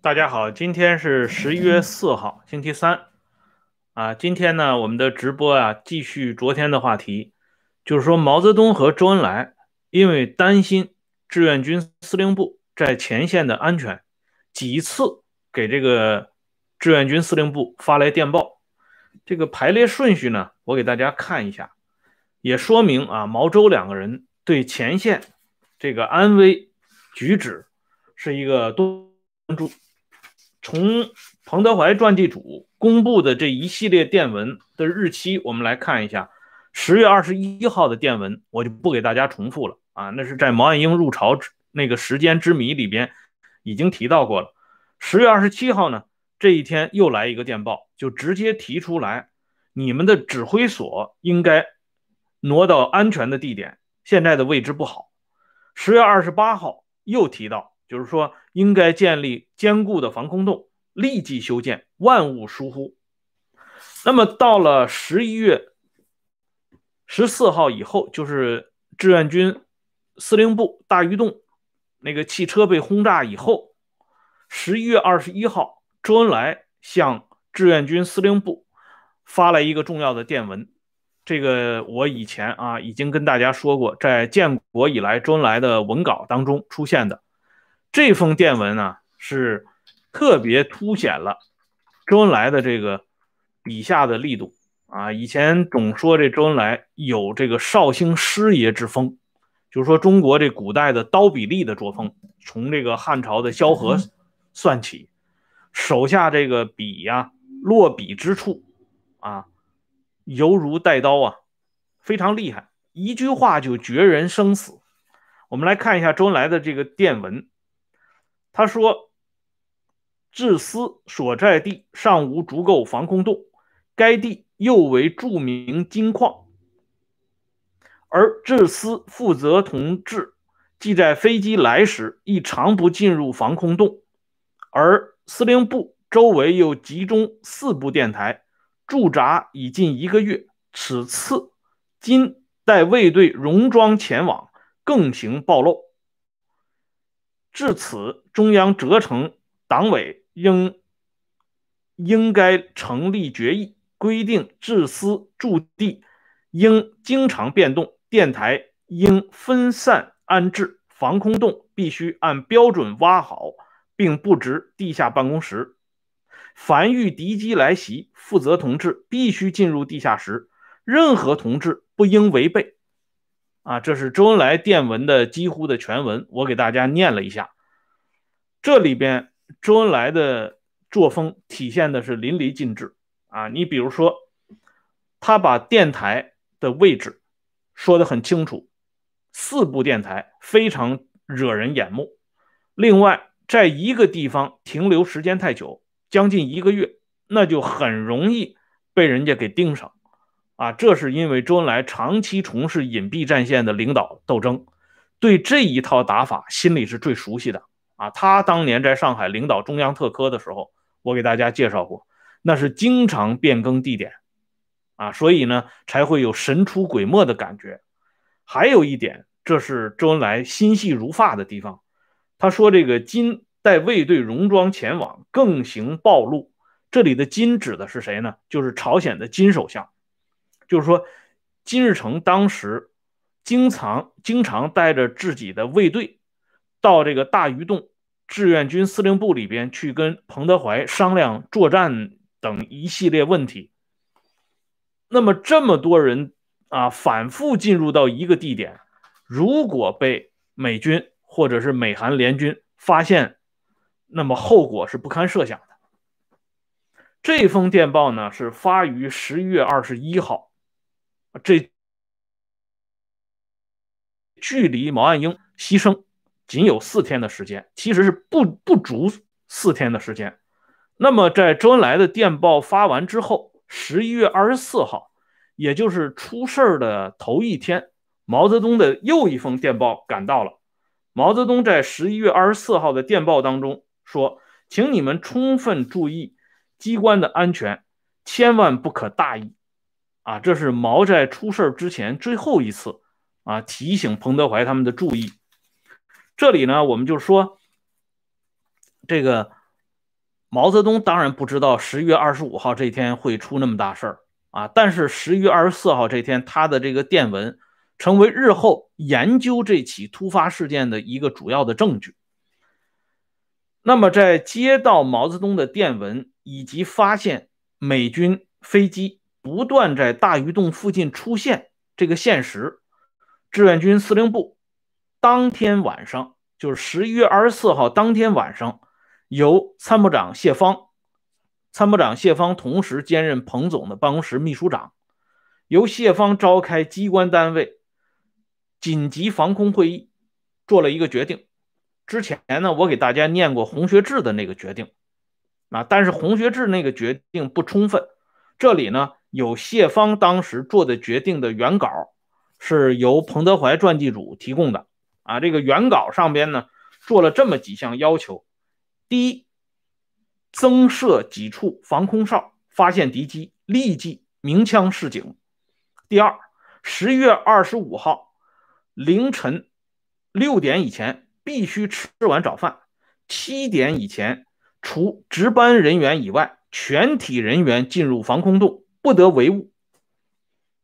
大家好，今天是十一月四号，星期三。啊，今天呢，我们的直播啊，继续昨天的话题，就是说毛泽东和周恩来因为担心志愿军司令部在前线的安全，几次给这个志愿军司令部发来电报。这个排列顺序呢，我给大家看一下，也说明啊，毛周两个人对前线这个安危举止是一个多关注。从彭德怀传记组公布的这一系列电文的日期，我们来看一下。十月二十一号的电文，我就不给大家重复了啊，那是在毛岸英入朝那个时间之谜里边已经提到过了。十月二十七号呢，这一天又来一个电报，就直接提出来，你们的指挥所应该挪到安全的地点，现在的位置不好。十月二十八号又提到。就是说，应该建立坚固的防空洞，立即修建，万勿疏忽。那么到了十一月十四号以后，就是志愿军司令部大鱼洞那个汽车被轰炸以后，十一月二十一号，周恩来向志愿军司令部发来一个重要的电文。这个我以前啊已经跟大家说过，在建国以来，周恩来的文稿当中出现的。这封电文呢，是特别凸显了周恩来的这个笔下的力度啊。以前总说这周恩来有这个绍兴师爷之风，就是说中国这古代的刀笔吏的作风，从这个汉朝的萧何算起，手下这个笔呀，落笔之处啊，犹如带刀啊，非常厉害，一句话就决人生死。我们来看一下周恩来的这个电文。他说：“志司所在地尚无足够防空洞，该地又为著名金矿，而志司负责同志即在飞机来时亦常不进入防空洞，而司令部周围又集中四部电台驻扎已近一个月，此次今待卫队戎装前往，更行暴露。”至此，中央责成党委应应该成立决议，规定治司驻地应经常变动，电台应分散安置，防空洞必须按标准挖好，并布置地下办公室。凡遇敌机来袭，负责同志必须进入地下室，任何同志不应违背。啊，这是周恩来电文的几乎的全文，我给大家念了一下。这里边周恩来的作风体现的是淋漓尽致啊！你比如说，他把电台的位置说得很清楚，四部电台非常惹人眼目。另外，在一个地方停留时间太久，将近一个月，那就很容易被人家给盯上。啊，这是因为周恩来长期从事隐蔽战线的领导斗争，对这一套打法心里是最熟悉的啊。他当年在上海领导中央特科的时候，我给大家介绍过，那是经常变更地点啊，所以呢才会有神出鬼没的感觉。还有一点，这是周恩来心细如发的地方。他说：“这个金带卫队戎装前往，更行暴露。”这里的金指的是谁呢？就是朝鲜的金首相。就是说，金日成当时经常经常带着自己的卫队到这个大鱼洞志愿军司令部里边去跟彭德怀商量作战等一系列问题。那么这么多人啊，反复进入到一个地点，如果被美军或者是美韩联军发现，那么后果是不堪设想的。这封电报呢，是发于十一月二十一号。这距离毛岸英牺牲仅有四天的时间，其实是不不足四天的时间。那么，在周恩来的电报发完之后，十一月二十四号，也就是出事的头一天，毛泽东的又一封电报赶到了。毛泽东在十一月二十四号的电报当中说：“请你们充分注意机关的安全，千万不可大意。”啊，这是毛在出事之前最后一次啊，提醒彭德怀他们的注意。这里呢，我们就说这个毛泽东当然不知道十月二十五号这天会出那么大事儿啊，但是十一月二十四号这天，他的这个电文成为日后研究这起突发事件的一个主要的证据。那么，在接到毛泽东的电文以及发现美军飞机不断在大榆洞附近出现这个现实，志愿军司令部当天晚上，就是十一月二十四号当天晚上，由参谋长谢方，参谋长谢方同时兼任彭总的办公室秘书长，由谢方召开机关单位紧急防空会议，做了一个决定。之前呢，我给大家念过洪学智的那个决定，啊，但是洪学智那个决定不充分。这里呢，有谢方当时做的决定的原稿，是由彭德怀传记组提供的。啊，这个原稿上边呢，做了这么几项要求：第一，增设几处防空哨，发现敌机立即鸣枪示警；第二，十月二十五号凌晨六点以前。必须吃完早饭，七点以前，除值班人员以外，全体人员进入防空洞，不得违误。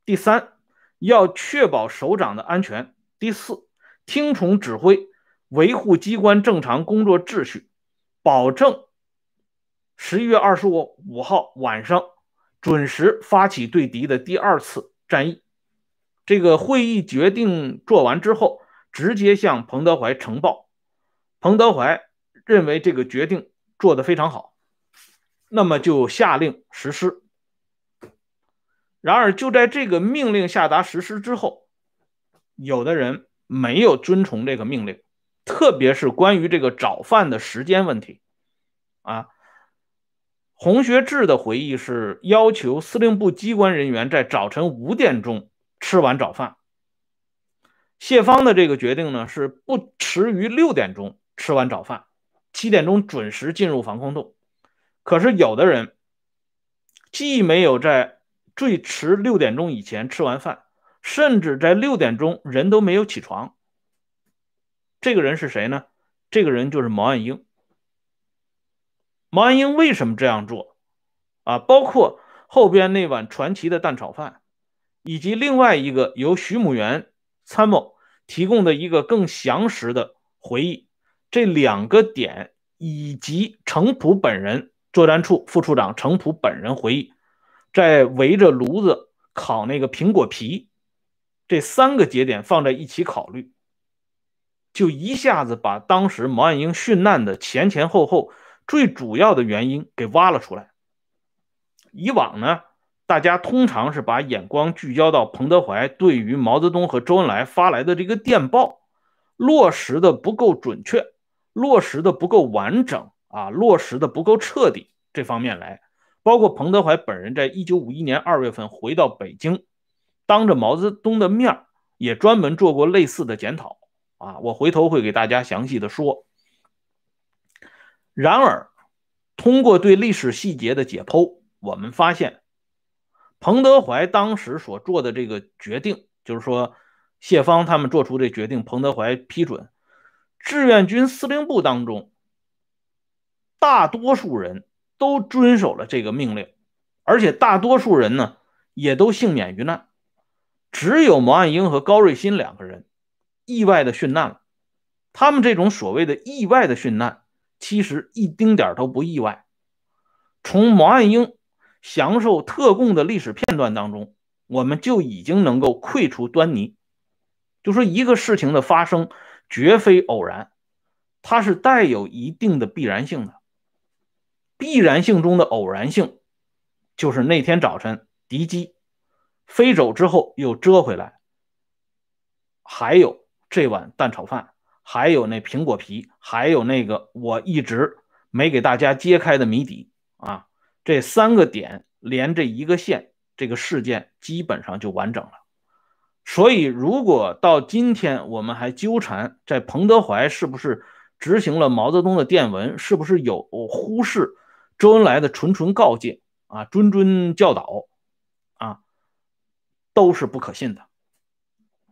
第三，要确保首长的安全。第四，听从指挥，维护机关正常工作秩序，保证十一月二十五五号晚上准时发起对敌的第二次战役。这个会议决定做完之后。直接向彭德怀呈报，彭德怀认为这个决定做得非常好，那么就下令实施。然而，就在这个命令下达实施之后，有的人没有遵从这个命令，特别是关于这个早饭的时间问题。啊，洪学智的回忆是要求司令部机关人员在早晨五点钟吃完早饭。谢方的这个决定呢，是不迟于六点钟吃完早饭，七点钟准时进入防空洞。可是有的人既没有在最迟六点钟以前吃完饭，甚至在六点钟人都没有起床。这个人是谁呢？这个人就是毛岸英。毛岸英为什么这样做？啊，包括后边那碗传奇的蛋炒饭，以及另外一个由徐母元。参谋提供的一个更详实的回忆，这两个点以及程普本人作战处副处长程普本人回忆，在围着炉子烤那个苹果皮，这三个节点放在一起考虑，就一下子把当时毛岸英殉难的前前后后最主要的原因给挖了出来。以往呢？大家通常是把眼光聚焦到彭德怀对于毛泽东和周恩来发来的这个电报落实的不够准确，落实的不够完整啊，落实的不够彻底这方面来。包括彭德怀本人在一九五一年二月份回到北京，当着毛泽东的面也专门做过类似的检讨啊，我回头会给大家详细的说。然而，通过对历史细节的解剖，我们发现。彭德怀当时所做的这个决定，就是说，谢方他们做出这决定，彭德怀批准。志愿军司令部当中，大多数人都遵守了这个命令，而且大多数人呢也都幸免于难，只有毛岸英和高瑞新两个人意外的殉难了。他们这种所谓的意外的殉难，其实一丁点都不意外。从毛岸英。享受特供的历史片段当中，我们就已经能够窥出端倪。就说一个事情的发生绝非偶然，它是带有一定的必然性的。必然性中的偶然性，就是那天早晨敌机飞走之后又折回来，还有这碗蛋炒饭，还有那苹果皮，还有那个我一直没给大家揭开的谜底啊。这三个点连这一个线，这个事件基本上就完整了。所以，如果到今天我们还纠缠在彭德怀是不是执行了毛泽东的电文，是不是有忽视周恩来的谆谆告诫啊、谆谆教导啊，都是不可信的。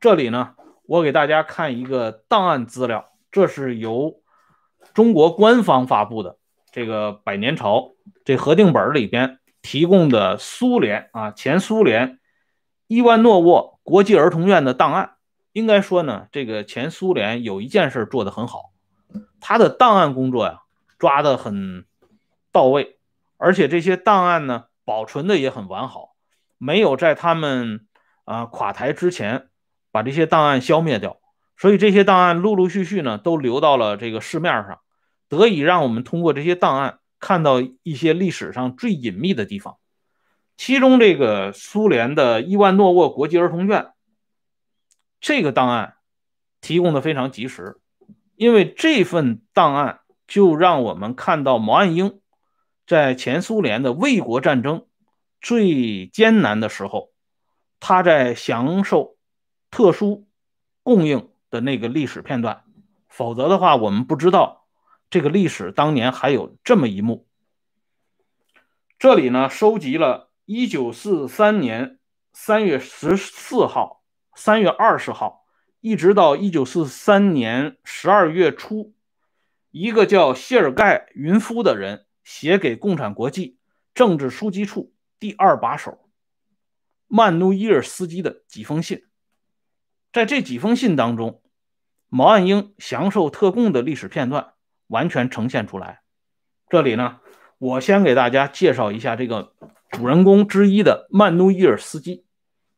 这里呢，我给大家看一个档案资料，这是由中国官方发布的这个百年朝这核定本里边提供的苏联啊前苏联伊万诺沃国际儿童院的档案。应该说呢，这个前苏联有一件事做得很好，他的档案工作呀抓得很到位，而且这些档案呢保存的也很完好，没有在他们啊垮台之前把这些档案消灭掉，所以这些档案陆陆续续呢都流到了这个市面上，得以让我们通过这些档案看到一些历史上最隐秘的地方，其中这个苏联的伊万诺沃国际儿童院。这个档案提供的非常及时，因为这份档案就让我们看到毛岸英在前苏联的卫国战争最艰难的时候，他在享受特殊供应的那个历史片段。否则的话，我们不知道这个历史当年还有这么一幕。这里呢，收集了1943年3月14号。三月二十号，一直到一九四三年十二月初，一个叫谢尔盖·云夫的人写给共产国际政治书记处第二把手曼努伊尔斯基的几封信。在这几封信当中，毛岸英享受特供的历史片段完全呈现出来。这里呢，我先给大家介绍一下这个主人公之一的曼努伊尔斯基。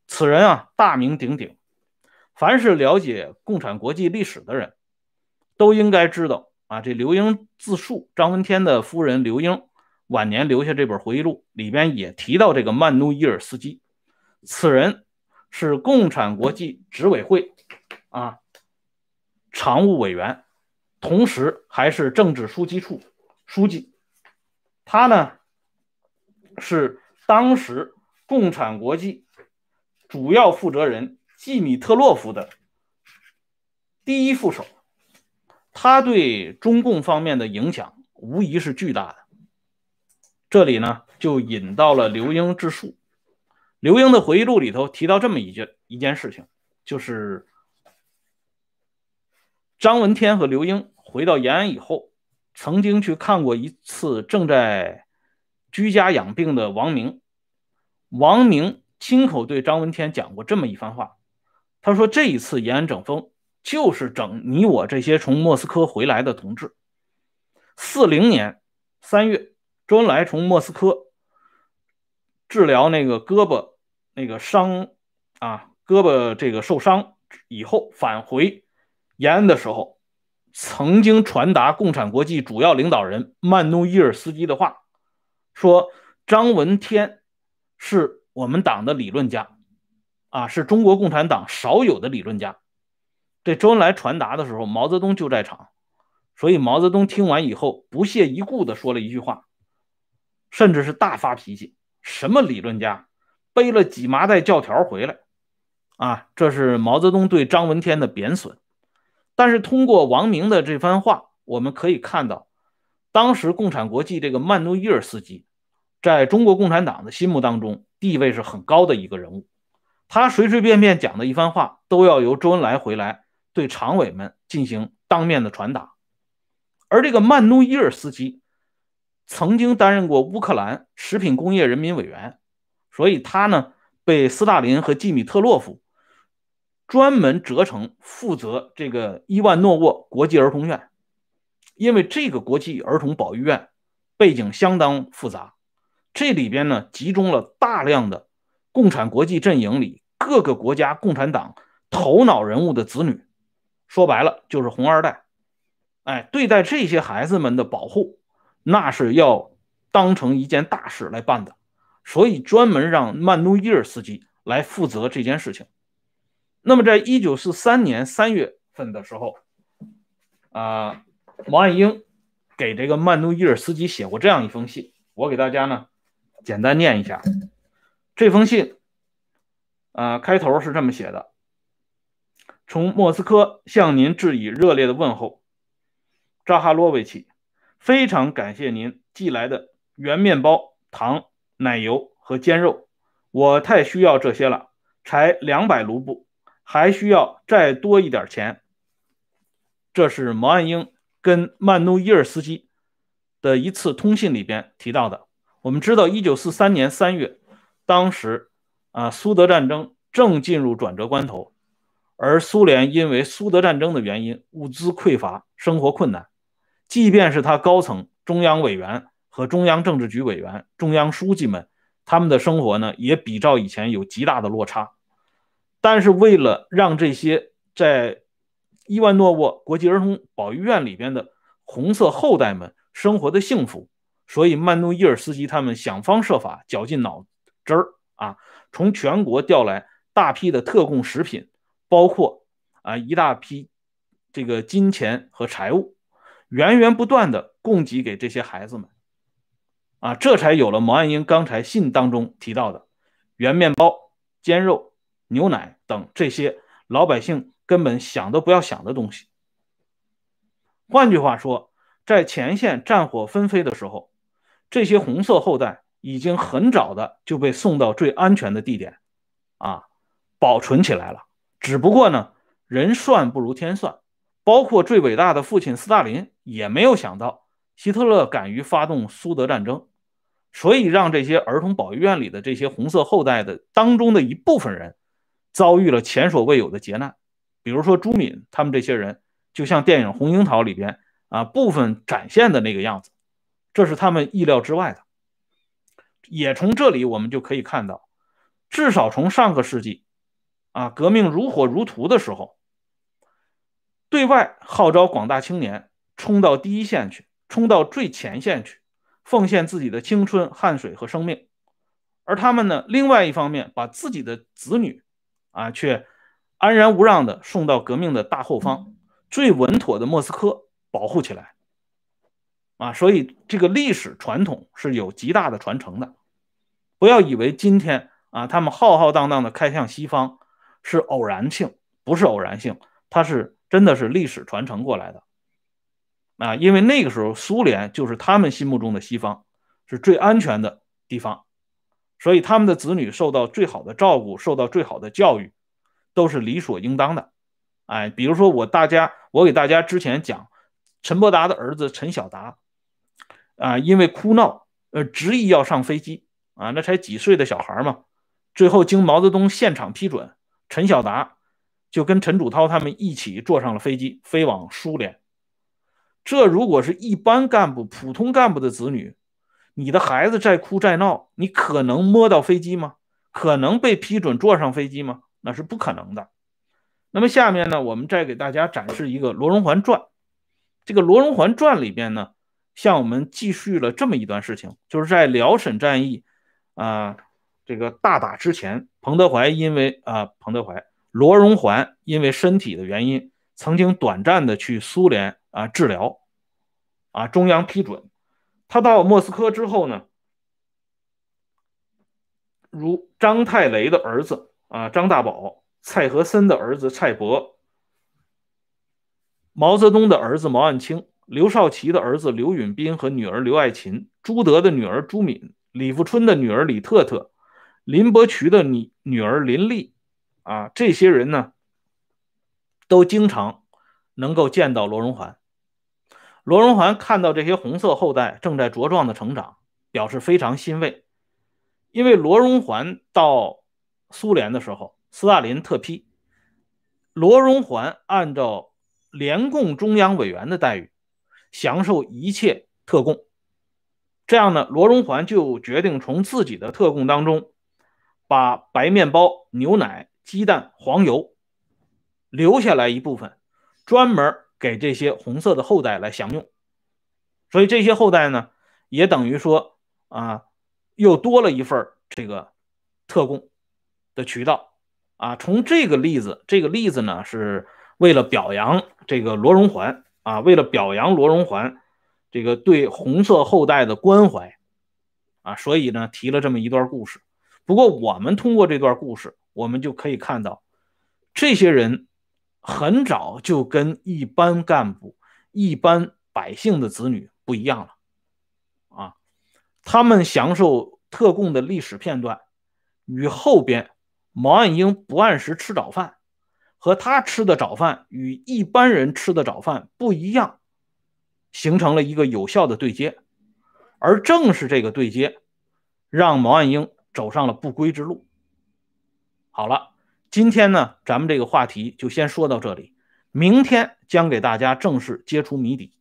此人啊，大名鼎鼎，凡是了解共产国际历史的人，都应该知道啊。这刘英自述，张闻天的夫人刘英晚年留下这本回忆录，里边也提到这个曼努伊尔斯基。此人是共产国际执委会啊常务委员，同时还是政治书记处书记。他呢是当时共产国际。主要负责人季米特洛夫的第一副手，他对中共方面的影响无疑是巨大的。这里呢，就引到了刘英之述。刘英的回忆录里头提到这么一件一件事情，就是张闻天和刘英回到延安以后，曾经去看过一次正在居家养病的王明。王明。亲口对张闻天讲过这么一番话，他说：“这一次延安整风，就是整你我这些从莫斯科回来的同志。”四零年三月，周恩来从莫斯科治疗那个胳膊那个伤啊，胳膊这个受伤以后返回延安的时候，曾经传达共产国际主要领导人曼努伊尔斯基的话，说张闻天是。我们党的理论家，啊，是中国共产党少有的理论家。这周恩来传达的时候，毛泽东就在场，所以毛泽东听完以后不屑一顾的说了一句话，甚至是大发脾气：什么理论家，背了几麻袋教条回来？啊，这是毛泽东对张闻天的贬损。但是通过王明的这番话，我们可以看到，当时共产国际这个曼努伊尔斯基，在中国共产党的心目当中。地位是很高的一个人物，他随随便便讲的一番话，都要由周恩来回来对常委们进行当面的传达。而这个曼努伊尔斯基曾经担任过乌克兰食品工业人民委员，所以他呢被斯大林和季米特洛夫专门折成负责这个伊万诺沃国际儿童院，因为这个国际儿童保育院背景相当复杂。这里边呢，集中了大量的共产国际阵营里各个国家共产党头脑人物的子女，说白了就是红二代。哎，对待这些孩子们的保护，那是要当成一件大事来办的。所以专门让曼努伊尔斯基来负责这件事情。那么，在一九四三年三月份的时候，啊，毛岸英给这个曼努伊尔斯基写过这样一封信，我给大家呢。简单念一下这封信，啊，开头是这么写的：从莫斯科向您致以热烈的问候，扎哈罗维奇，非常感谢您寄来的圆面包、糖、奶油和煎肉，我太需要这些了，才两百卢布，还需要再多一点钱。这是毛岸英跟曼努伊尔斯基的一次通信里边提到的。我们知道，一九四三年三月，当时啊，苏德战争正进入转折关头，而苏联因为苏德战争的原因，物资匮乏，生活困难。即便是他高层中央委员和中央政治局委员、中央书记们，他们的生活呢，也比照以前有极大的落差。但是为了让这些在伊万诺沃国际儿童保育院里边的红色后代们生活的幸福，所以曼努伊尔斯基他们想方设法、绞尽脑汁儿啊，从全国调来大批的特供食品，包括啊一大批这个金钱和财物。源源不断的供给给这些孩子们，啊，这才有了毛岸英刚才信当中提到的圆面包、煎肉、牛奶等这些老百姓根本想都不要想的东西。换句话说，在前线战火纷飞的时候，这些红色后代已经很早的就被送到最安全的地点，啊，保存起来了。只不过呢，人算不如天算。包括最伟大的父亲斯大林也没有想到希特勒敢于发动苏德战争，所以让这些儿童保育院里的这些红色后代的当中的一部分人遭遇了前所未有的劫难。比如说朱敏他们这些人，就像电影《红樱桃》里边啊部分展现的那个样子，这是他们意料之外的。也从这里我们就可以看到，至少从上个世纪啊革命如火如荼的时候。对外号召广大青年冲到第一线去，冲到最前线去，奉献自己的青春、汗水和生命。而他们呢，另外一方面把自己的子女啊，却安然无恙地送到革命的大后方，最稳妥的莫斯科保护起来。啊，所以这个历史传统是有极大的传承的。不要以为今天啊，他们浩浩荡荡的开向西方是偶然性，不是偶然性，它是。真的是历史传承过来的啊！因为那个时候苏联就是他们心目中的西方，是最安全的地方，所以他们的子女受到最好的照顾，受到最好的教育，都是理所应当的。哎，比如说我大家，我给大家之前讲陈伯达的儿子陈晓达啊，因为哭闹，呃，执意要上飞机啊，那才几岁的小孩嘛，最后经毛泽东现场批准，陈晓达。就跟陈祖涛他们一起坐上了飞机，飞往苏联。这如果是一般干部、普通干部的子女，你的孩子再哭再闹，你可能摸到飞机吗？可能被批准坐上飞机吗？那是不可能的。那么下面呢，我们再给大家展示一个罗荣桓传。这个罗荣桓传里边呢，向我们记叙了这么一段事情，就是在辽沈战役啊这个大打之前，彭德怀因为啊彭德怀。罗荣桓因为身体的原因，曾经短暂的去苏联啊治疗，啊中央批准，他到莫斯科之后呢，如张太雷的儿子啊张大宝，蔡和森的儿子蔡伯，毛泽东的儿子毛岸青，刘少奇的儿子刘允斌和女儿刘爱琴，朱德的女儿朱敏，李富春的女儿李特特，林伯渠的女女儿林丽。啊，这些人呢，都经常能够见到罗荣桓。罗荣桓看到这些红色后代正在茁壮的成长，表示非常欣慰。因为罗荣桓到苏联的时候，斯大林特批，罗荣桓按照联共中央委员的待遇，享受一切特供。这样呢，罗荣桓就决定从自己的特供当中，把白面包、牛奶。鸡蛋、黄油留下来一部分，专门给这些红色的后代来享用。所以这些后代呢，也等于说啊，又多了一份这个特供的渠道啊。从这个例子，这个例子呢，是为了表扬这个罗荣桓啊，为了表扬罗荣桓这个对红色后代的关怀啊，所以呢，提了这么一段故事。不过，我们通过这段故事。我们就可以看到，这些人很早就跟一般干部、一般百姓的子女不一样了，啊，他们享受特供的历史片段，与后边毛岸英不按时吃早饭，和他吃的早饭与一般人吃的早饭不一样，形成了一个有效的对接。而正是这个对接，让毛岸英走上了不归之路。好了，今天呢，咱们这个话题就先说到这里，明天将给大家正式揭出谜底。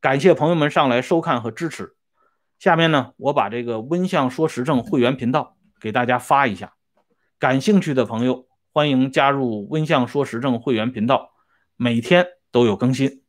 感谢朋友们上来收看和支持。下面呢，我把这个温相说时政会员频道给大家发一下，感兴趣的朋友欢迎加入温相说时政会员频道，每天都有更新。